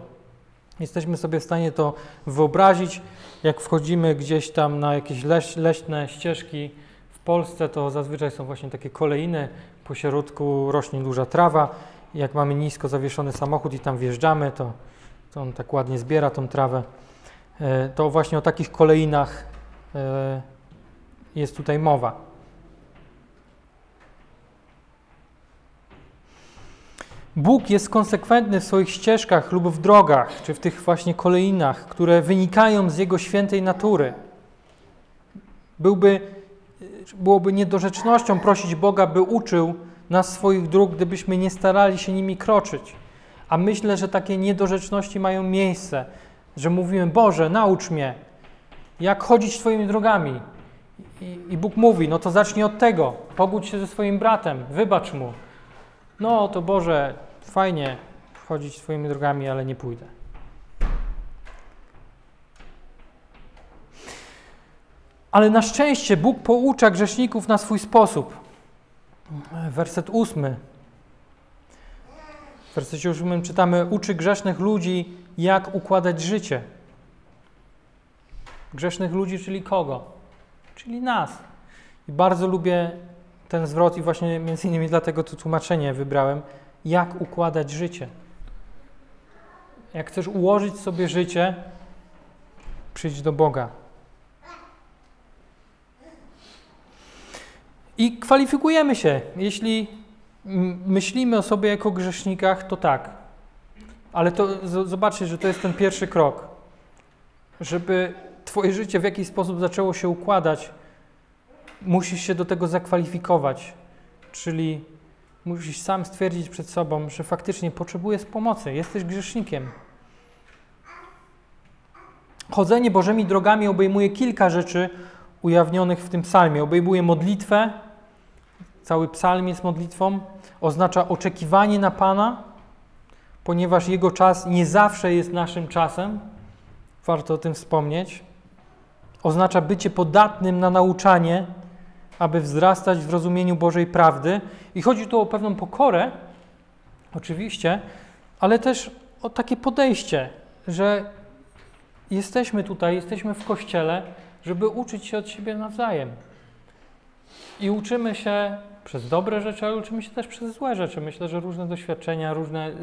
Jesteśmy sobie w stanie to wyobrazić, jak wchodzimy gdzieś tam na jakieś leś, leśne ścieżki w Polsce, to zazwyczaj są właśnie takie kolejny, po środku rośnie duża trawa. Jak mamy nisko zawieszony samochód i tam wjeżdżamy, to, to on tak ładnie zbiera tą trawę. E, to właśnie o takich kolejnach e, jest tutaj mowa. Bóg jest konsekwentny w swoich ścieżkach lub w drogach, czy w tych właśnie kolejnach, które wynikają z Jego świętej natury. Byłby, byłoby niedorzecznością prosić Boga, by uczył nas swoich dróg, gdybyśmy nie starali się nimi kroczyć. A myślę, że takie niedorzeczności mają miejsce, że mówimy, Boże, naucz mnie, jak chodzić Twoimi drogami, i, I Bóg mówi, no to zacznij od tego, pogódź się ze swoim bratem, wybacz mu. No to Boże, fajnie chodzić swoimi drogami, ale nie pójdę. Ale na szczęście Bóg poucza grzeszników na swój sposób. Werset ósmy. W wersecie ósmym czytamy: Uczy grzesznych ludzi, jak układać życie. Grzesznych ludzi, czyli kogo? Czyli nas. I bardzo lubię ten zwrot i właśnie między innymi dlatego to tłumaczenie wybrałem, jak układać życie. Jak chcesz ułożyć sobie życie, przyjdź do Boga. I kwalifikujemy się. Jeśli myślimy o sobie jako grzesznikach, to tak. Ale to zobaczcie, że to jest ten pierwszy krok. Żeby Twoje życie w jakiś sposób zaczęło się układać, musisz się do tego zakwalifikować. Czyli musisz sam stwierdzić przed sobą, że faktycznie potrzebujesz pomocy, jesteś grzesznikiem. Chodzenie Bożymi drogami obejmuje kilka rzeczy ujawnionych w tym psalmie. Obejmuje modlitwę, cały psalm jest modlitwą, oznacza oczekiwanie na Pana, ponieważ Jego czas nie zawsze jest naszym czasem. Warto o tym wspomnieć. Oznacza bycie podatnym na nauczanie, aby wzrastać w rozumieniu Bożej prawdy. I chodzi tu o pewną pokorę, oczywiście, ale też o takie podejście, że jesteśmy tutaj, jesteśmy w kościele, żeby uczyć się od siebie nawzajem. I uczymy się przez dobre rzeczy, ale uczymy się też przez złe rzeczy. Myślę, że różne doświadczenia, różne y,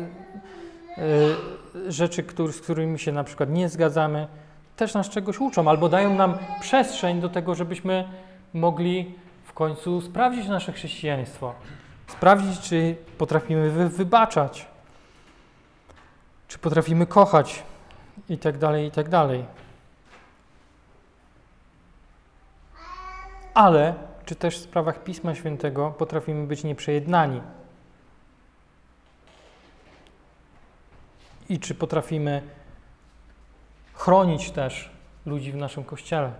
y, rzeczy, który, z którymi się na przykład nie zgadzamy, też nas czegoś uczą, albo dają nam przestrzeń do tego, żebyśmy mogli w końcu sprawdzić nasze chrześcijaństwo. Sprawdzić, czy potrafimy wy wybaczać, czy potrafimy kochać i tak dalej, i tak dalej. Ale czy też w sprawach Pisma Świętego potrafimy być nieprzejednani? I czy potrafimy chronić też ludzi w naszym kościele?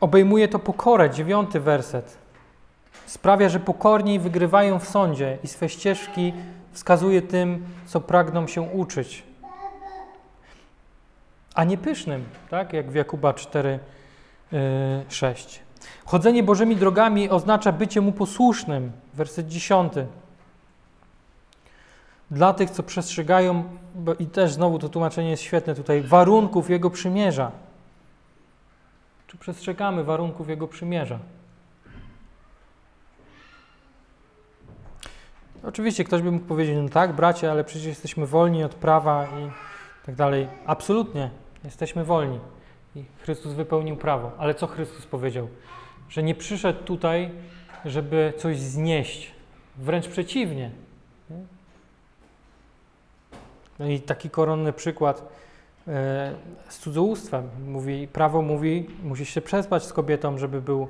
Obejmuje to pokorę, dziewiąty werset. Sprawia, że pokorniej wygrywają w sądzie i swe ścieżki wskazuje tym, co pragną się uczyć a nie pysznym, tak? jak w Jakuba 4, 6. Y, Chodzenie Bożymi drogami oznacza bycie Mu posłusznym, werset 10. Dla tych, co przestrzegają, i też znowu to tłumaczenie jest świetne tutaj, warunków Jego przymierza. Czy przestrzegamy warunków Jego przymierza? Oczywiście ktoś by mógł powiedzieć, no tak, bracie, ale przecież jesteśmy wolni od prawa i tak dalej. Absolutnie. Jesteśmy wolni i Chrystus wypełnił prawo. Ale co Chrystus powiedział? Że nie przyszedł tutaj, żeby coś znieść. Wręcz przeciwnie. No i taki koronny przykład e, z cudzołóstwem. Mówi, prawo mówi, musisz się przespać z kobietą, żeby był,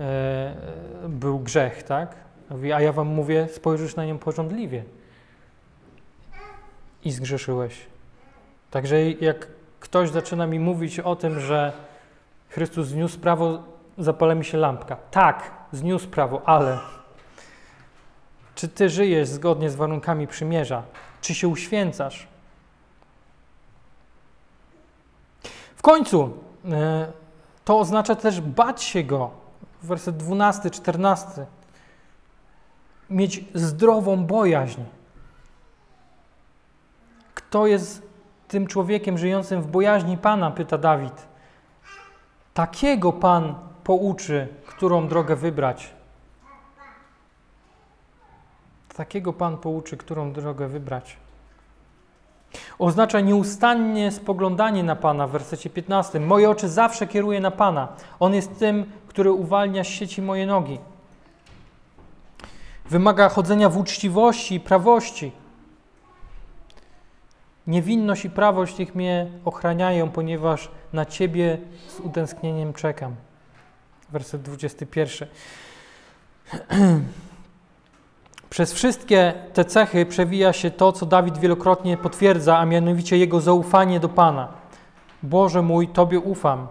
e, był grzech, tak? Mówi, a ja wam mówię, spojrzysz na nią porządliwie. I zgrzeszyłeś. Także jak ktoś zaczyna mi mówić o tym, że Chrystus zniósł prawo, zapala mi się lampka. Tak, zniósł prawo, ale czy ty żyjesz zgodnie z warunkami przymierza? Czy się uświęcasz? W końcu e, to oznacza też bać się go. Werset 12, 14. Mieć zdrową bojaźń. Kto jest tym człowiekiem żyjącym w bojaźni Pana, pyta Dawid. Takiego Pan pouczy, którą drogę wybrać. Takiego Pan pouczy, którą drogę wybrać. Oznacza nieustannie spoglądanie na Pana w wersecie 15. Moje oczy zawsze kieruję na Pana. On jest tym, który uwalnia z sieci moje nogi. Wymaga chodzenia w uczciwości i prawości. Niewinność i prawość niech mnie ochraniają, ponieważ na Ciebie z utęsknieniem czekam. Werset 21. Przez wszystkie te cechy przewija się to, co Dawid wielokrotnie potwierdza, a mianowicie jego zaufanie do Pana. Boże mój, Tobie ufam.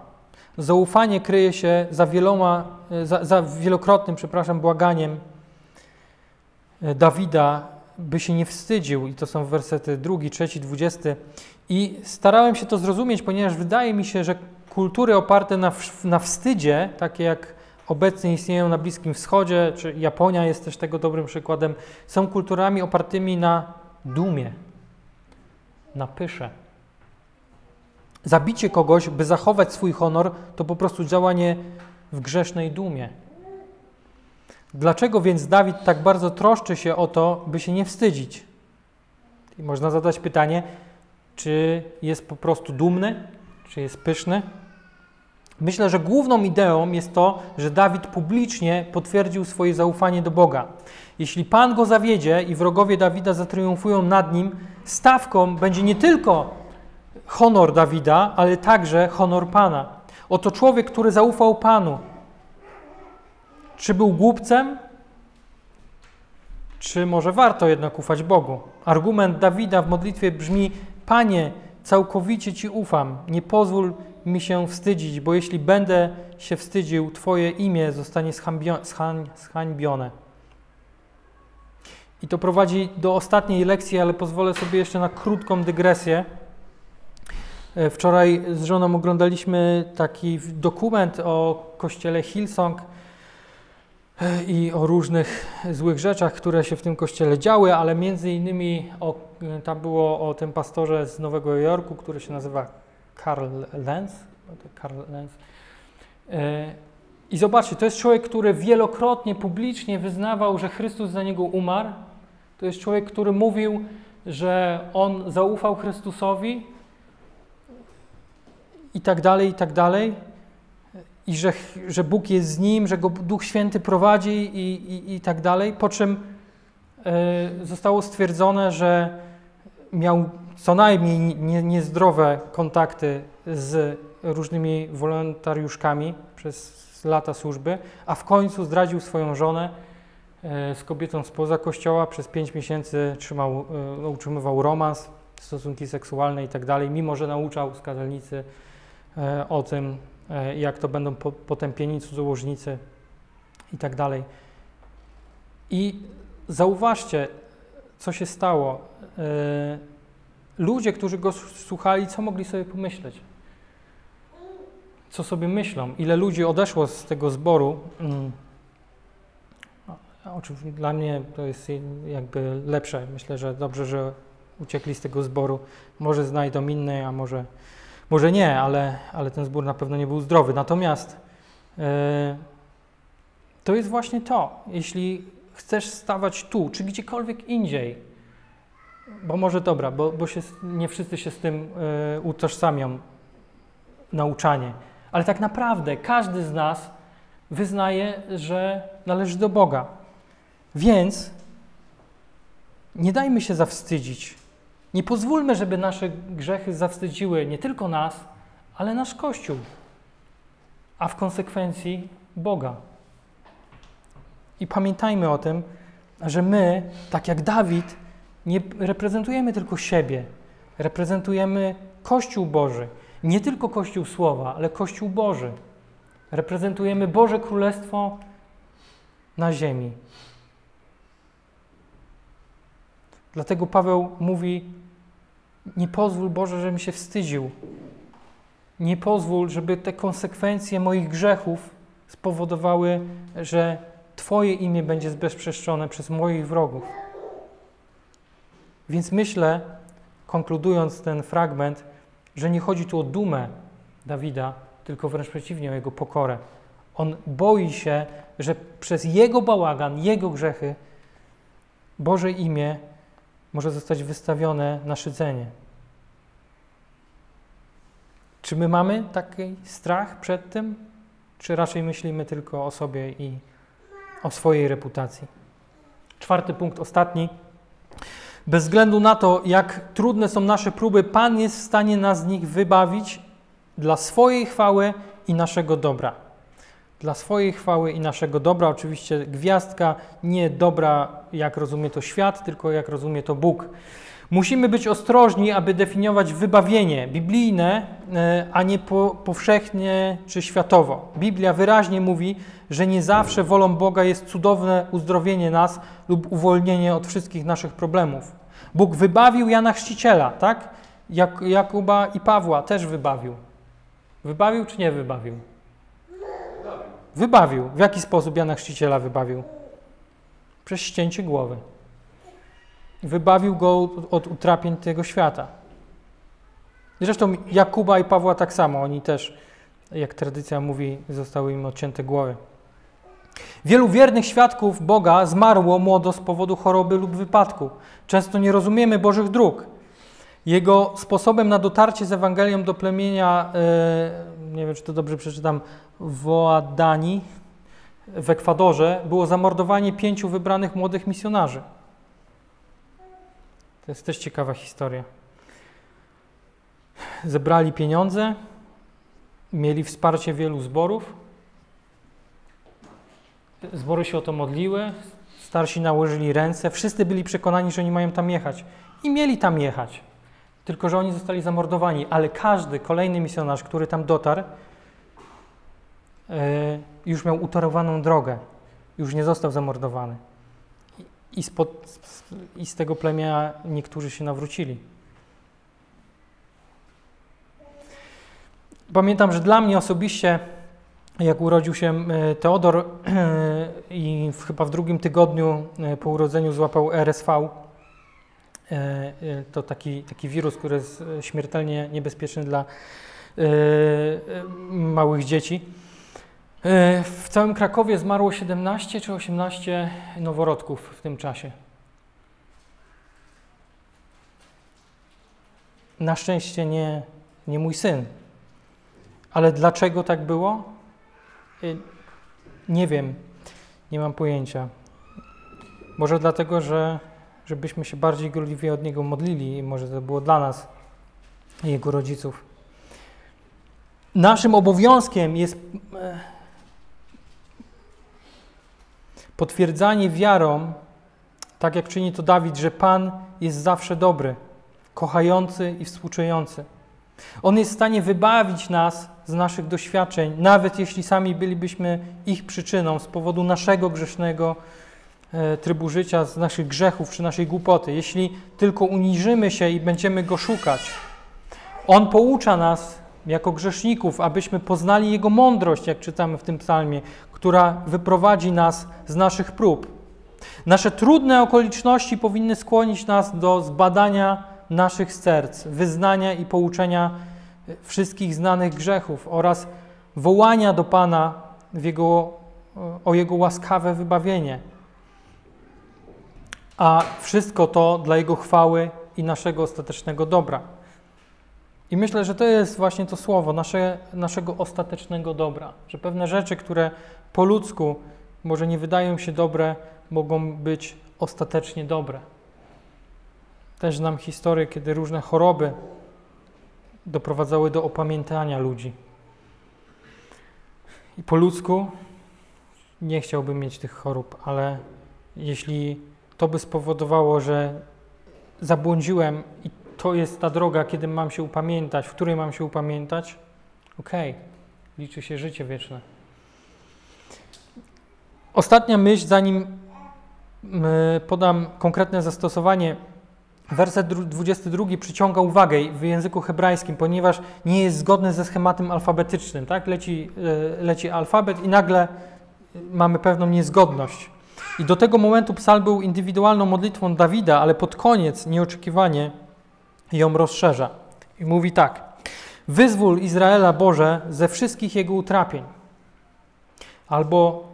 Zaufanie kryje się za wieloma, za, za wielokrotnym, przepraszam, błaganiem Dawida by się nie wstydził, i to są wersety drugi, trzeci, dwudziesty. I starałem się to zrozumieć, ponieważ wydaje mi się, że kultury oparte na, na wstydzie, takie jak obecnie istnieją na Bliskim Wschodzie, czy Japonia jest też tego dobrym przykładem, są kulturami opartymi na dumie, na pysze. Zabicie kogoś, by zachować swój honor, to po prostu działanie w grzesznej dumie. Dlaczego więc Dawid tak bardzo troszczy się o to, by się nie wstydzić? I można zadać pytanie, czy jest po prostu dumny, czy jest pyszny? Myślę, że główną ideą jest to, że Dawid publicznie potwierdził swoje zaufanie do Boga. Jeśli Pan go zawiedzie i wrogowie Dawida zatriumfują nad nim, stawką będzie nie tylko honor Dawida, ale także honor Pana. Oto człowiek, który zaufał Panu. Czy był głupcem? Czy może warto jednak ufać Bogu? Argument Dawida w modlitwie brzmi: Panie, całkowicie Ci ufam, nie pozwól mi się wstydzić, bo jeśli będę się wstydził, Twoje imię zostanie zhańbione. I to prowadzi do ostatniej lekcji, ale pozwolę sobie jeszcze na krótką dygresję. E, wczoraj z żoną oglądaliśmy taki dokument o kościele Hillsong i o różnych złych rzeczach, które się w tym kościele działy, ale między innymi o, e, tam było o tym pastorze z Nowego Jorku, który się nazywa Karl Lenz. Karl Lenz. I zobaczcie, to jest człowiek, który wielokrotnie publicznie wyznawał, że Chrystus za niego umarł. To jest człowiek, który mówił, że on zaufał Chrystusowi, i tak dalej, i tak dalej. I że, że Bóg jest z nim, że go Duch Święty prowadzi i, i, i tak dalej. Po czym y, zostało stwierdzone, że miał co najmniej nie, niezdrowe kontakty z różnymi wolontariuszkami przez lata służby, a w końcu zdradził swoją żonę y, z kobietą spoza kościoła. Przez pięć miesięcy trzymał, y, utrzymywał romans, stosunki seksualne i tak dalej, mimo że nauczał skazalnicy E, o tym, e, jak to będą potępieni cudzołożnicy i tak dalej. I zauważcie, co się stało. E, ludzie, którzy go słuchali, co mogli sobie pomyśleć? Co sobie myślą? Ile ludzi odeszło z tego zboru? Mm. Oczywiście dla mnie to jest jakby lepsze. Myślę, że dobrze, że uciekli z tego zboru. Może znajdą inne, a może może nie, ale, ale ten zbór na pewno nie był zdrowy. Natomiast yy, to jest właśnie to. Jeśli chcesz stawać tu, czy gdziekolwiek indziej, bo może dobra, bo, bo się, nie wszyscy się z tym yy, utożsamią, nauczanie, ale tak naprawdę każdy z nas wyznaje, że należy do Boga. Więc nie dajmy się zawstydzić nie pozwólmy, żeby nasze grzechy zawstydziły nie tylko nas, ale nasz Kościół, a w konsekwencji Boga. I pamiętajmy o tym, że my, tak jak Dawid, nie reprezentujemy tylko siebie, reprezentujemy Kościół Boży. Nie tylko Kościół Słowa, ale Kościół Boży. Reprezentujemy Boże Królestwo na ziemi. Dlatego Paweł mówi: Nie pozwól Boże, żebym się wstydził. Nie pozwól, żeby te konsekwencje moich grzechów spowodowały, że Twoje imię będzie zbezprzeszczone przez moich wrogów. Więc myślę, konkludując ten fragment, że nie chodzi tu o dumę Dawida, tylko wręcz przeciwnie, o jego pokorę. On boi się, że przez jego bałagan, jego grzechy Boże imię może zostać wystawione na szydzenie. Czy my mamy taki strach przed tym, czy raczej myślimy tylko o sobie i o swojej reputacji? Czwarty punkt, ostatni. Bez względu na to, jak trudne są nasze próby, Pan jest w stanie nas z nich wybawić dla swojej chwały i naszego dobra dla swojej chwały i naszego dobra. Oczywiście gwiazdka nie dobra, jak rozumie to świat, tylko jak rozumie to Bóg. Musimy być ostrożni, aby definiować wybawienie biblijne, e, a nie po, powszechnie czy światowo. Biblia wyraźnie mówi, że nie zawsze wolą Boga jest cudowne uzdrowienie nas lub uwolnienie od wszystkich naszych problemów. Bóg wybawił Jana Chrzciciela, tak? Jak, Jakuba i Pawła też wybawił. Wybawił czy nie wybawił? Wybawił. W jaki sposób Jana Chrzciciela wybawił? Przez ścięcie głowy. Wybawił go od utrapień tego świata. Zresztą Jakuba i Pawła tak samo, oni też, jak tradycja mówi, zostały im odcięte głowy. Wielu wiernych świadków Boga zmarło młodo z powodu choroby lub wypadku. Często nie rozumiemy Bożych dróg. Jego sposobem na dotarcie z Ewangelią do plemienia, e, nie wiem czy to dobrze przeczytam, Woadani w Ekwadorze było zamordowanie pięciu wybranych młodych misjonarzy. To jest też ciekawa historia. Zebrali pieniądze, mieli wsparcie wielu zborów. Zbory się o to modliły, starsi nałożyli ręce, wszyscy byli przekonani, że oni mają tam jechać. I mieli tam jechać. Tylko, że oni zostali zamordowani, ale każdy kolejny misjonarz, który tam dotarł, e, już miał utorowaną drogę, już nie został zamordowany. I, spod, I z tego plemienia niektórzy się nawrócili. Pamiętam, że dla mnie osobiście, jak urodził się e, Teodor i chyba w drugim tygodniu e, po urodzeniu złapał RSV, to taki, taki wirus, który jest śmiertelnie niebezpieczny dla małych dzieci. E, w całym Krakowie zmarło 17 czy 18 noworodków w tym czasie. Na szczęście nie, nie mój syn. Ale dlaczego tak było? E, nie wiem, nie mam pojęcia. Może dlatego, że żebyśmy się bardziej gorliwie od niego modlili i może to było dla nas jego rodziców. Naszym obowiązkiem jest e, Potwierdzanie wiarą, tak jak czyni to Dawid, że Pan jest zawsze dobry, kochający i współczujący. On jest w stanie wybawić nas z naszych doświadczeń, nawet jeśli sami bylibyśmy ich przyczyną z powodu naszego grzesznego trybu życia, z naszych grzechów czy naszej głupoty. Jeśli tylko uniżymy się i będziemy Go szukać. On poucza nas jako grzeszników, abyśmy poznali Jego mądrość, jak czytamy w tym psalmie, która wyprowadzi nas z naszych prób. Nasze trudne okoliczności powinny skłonić nas do zbadania naszych serc, wyznania i pouczenia wszystkich znanych grzechów oraz wołania do Pana jego, o Jego łaskawe wybawienie. A wszystko to dla Jego chwały i naszego ostatecznego dobra. I myślę, że to jest właśnie to słowo nasze, naszego ostatecznego dobra, że pewne rzeczy, które po ludzku może nie wydają się dobre, mogą być ostatecznie dobre. Też znam historię, kiedy różne choroby doprowadzały do opamiętania ludzi. I po ludzku nie chciałbym mieć tych chorób, ale jeśli to by spowodowało, że zabłądziłem i to jest ta droga, kiedy mam się upamiętać, w której mam się upamiętać, okej, okay. liczy się życie wieczne. Ostatnia myśl, zanim podam konkretne zastosowanie. Werset 22 przyciąga uwagę w języku hebrajskim, ponieważ nie jest zgodny ze schematem alfabetycznym. Tak? Leci, e, leci alfabet i nagle mamy pewną niezgodność. I do tego momentu psalm był indywidualną modlitwą Dawida, ale pod koniec nieoczekiwanie ją rozszerza. I mówi tak: Wyzwól Izraela Boże ze wszystkich jego utrapień. Albo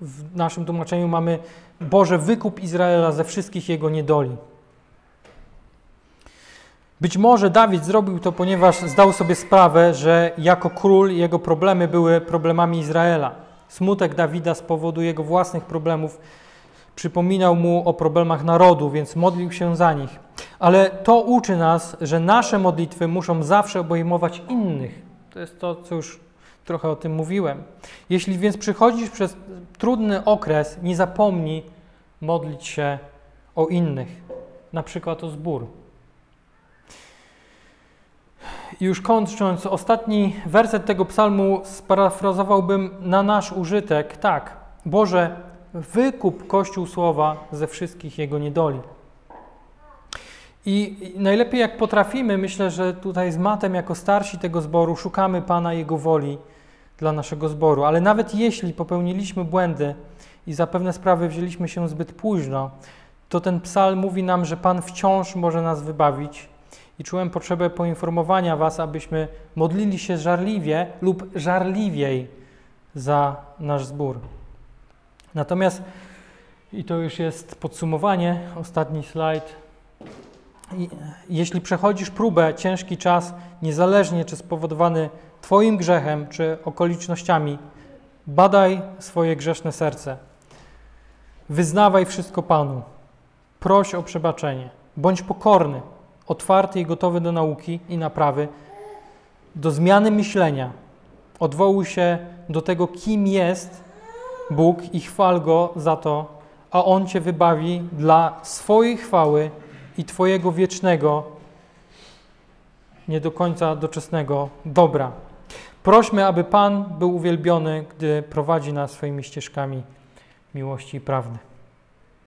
w naszym tłumaczeniu mamy Boże, wykup Izraela ze wszystkich jego niedoli. Być może Dawid zrobił to, ponieważ zdał sobie sprawę, że jako król jego problemy były problemami Izraela. Smutek Dawida z powodu jego własnych problemów przypominał mu o problemach narodu, więc modlił się za nich. Ale to uczy nas, że nasze modlitwy muszą zawsze obejmować innych. To jest to, co już trochę o tym mówiłem. Jeśli więc przychodzisz przez trudny okres, nie zapomnij modlić się o innych, na przykład o zbór. I już kończąc, ostatni werset tego psalmu sparafrazowałbym na nasz użytek tak. Boże, wykup Kościół Słowa ze wszystkich jego niedoli. I najlepiej jak potrafimy, myślę, że tutaj z Matem jako starsi tego zboru szukamy Pana Jego woli dla naszego zboru. Ale nawet jeśli popełniliśmy błędy i za pewne sprawy wzięliśmy się zbyt późno, to ten psalm mówi nam, że Pan wciąż może nas wybawić i czułem potrzebę poinformowania Was, abyśmy modlili się żarliwie lub żarliwiej za nasz zbór. Natomiast, i to już jest podsumowanie, ostatni slajd. Jeśli przechodzisz próbę, ciężki czas, niezależnie czy spowodowany Twoim grzechem czy okolicznościami, badaj swoje grzeszne serce. Wyznawaj wszystko Panu. Proś o przebaczenie. Bądź pokorny, otwarty i gotowy do nauki i naprawy, do zmiany myślenia. Odwołuj się do tego, kim jest Bóg i chwal Go za to, a On Cię wybawi dla swojej chwały i Twojego wiecznego, nie do końca doczesnego dobra. Prośmy, aby Pan był uwielbiony, gdy prowadzi nas swoimi ścieżkami miłości i prawdy.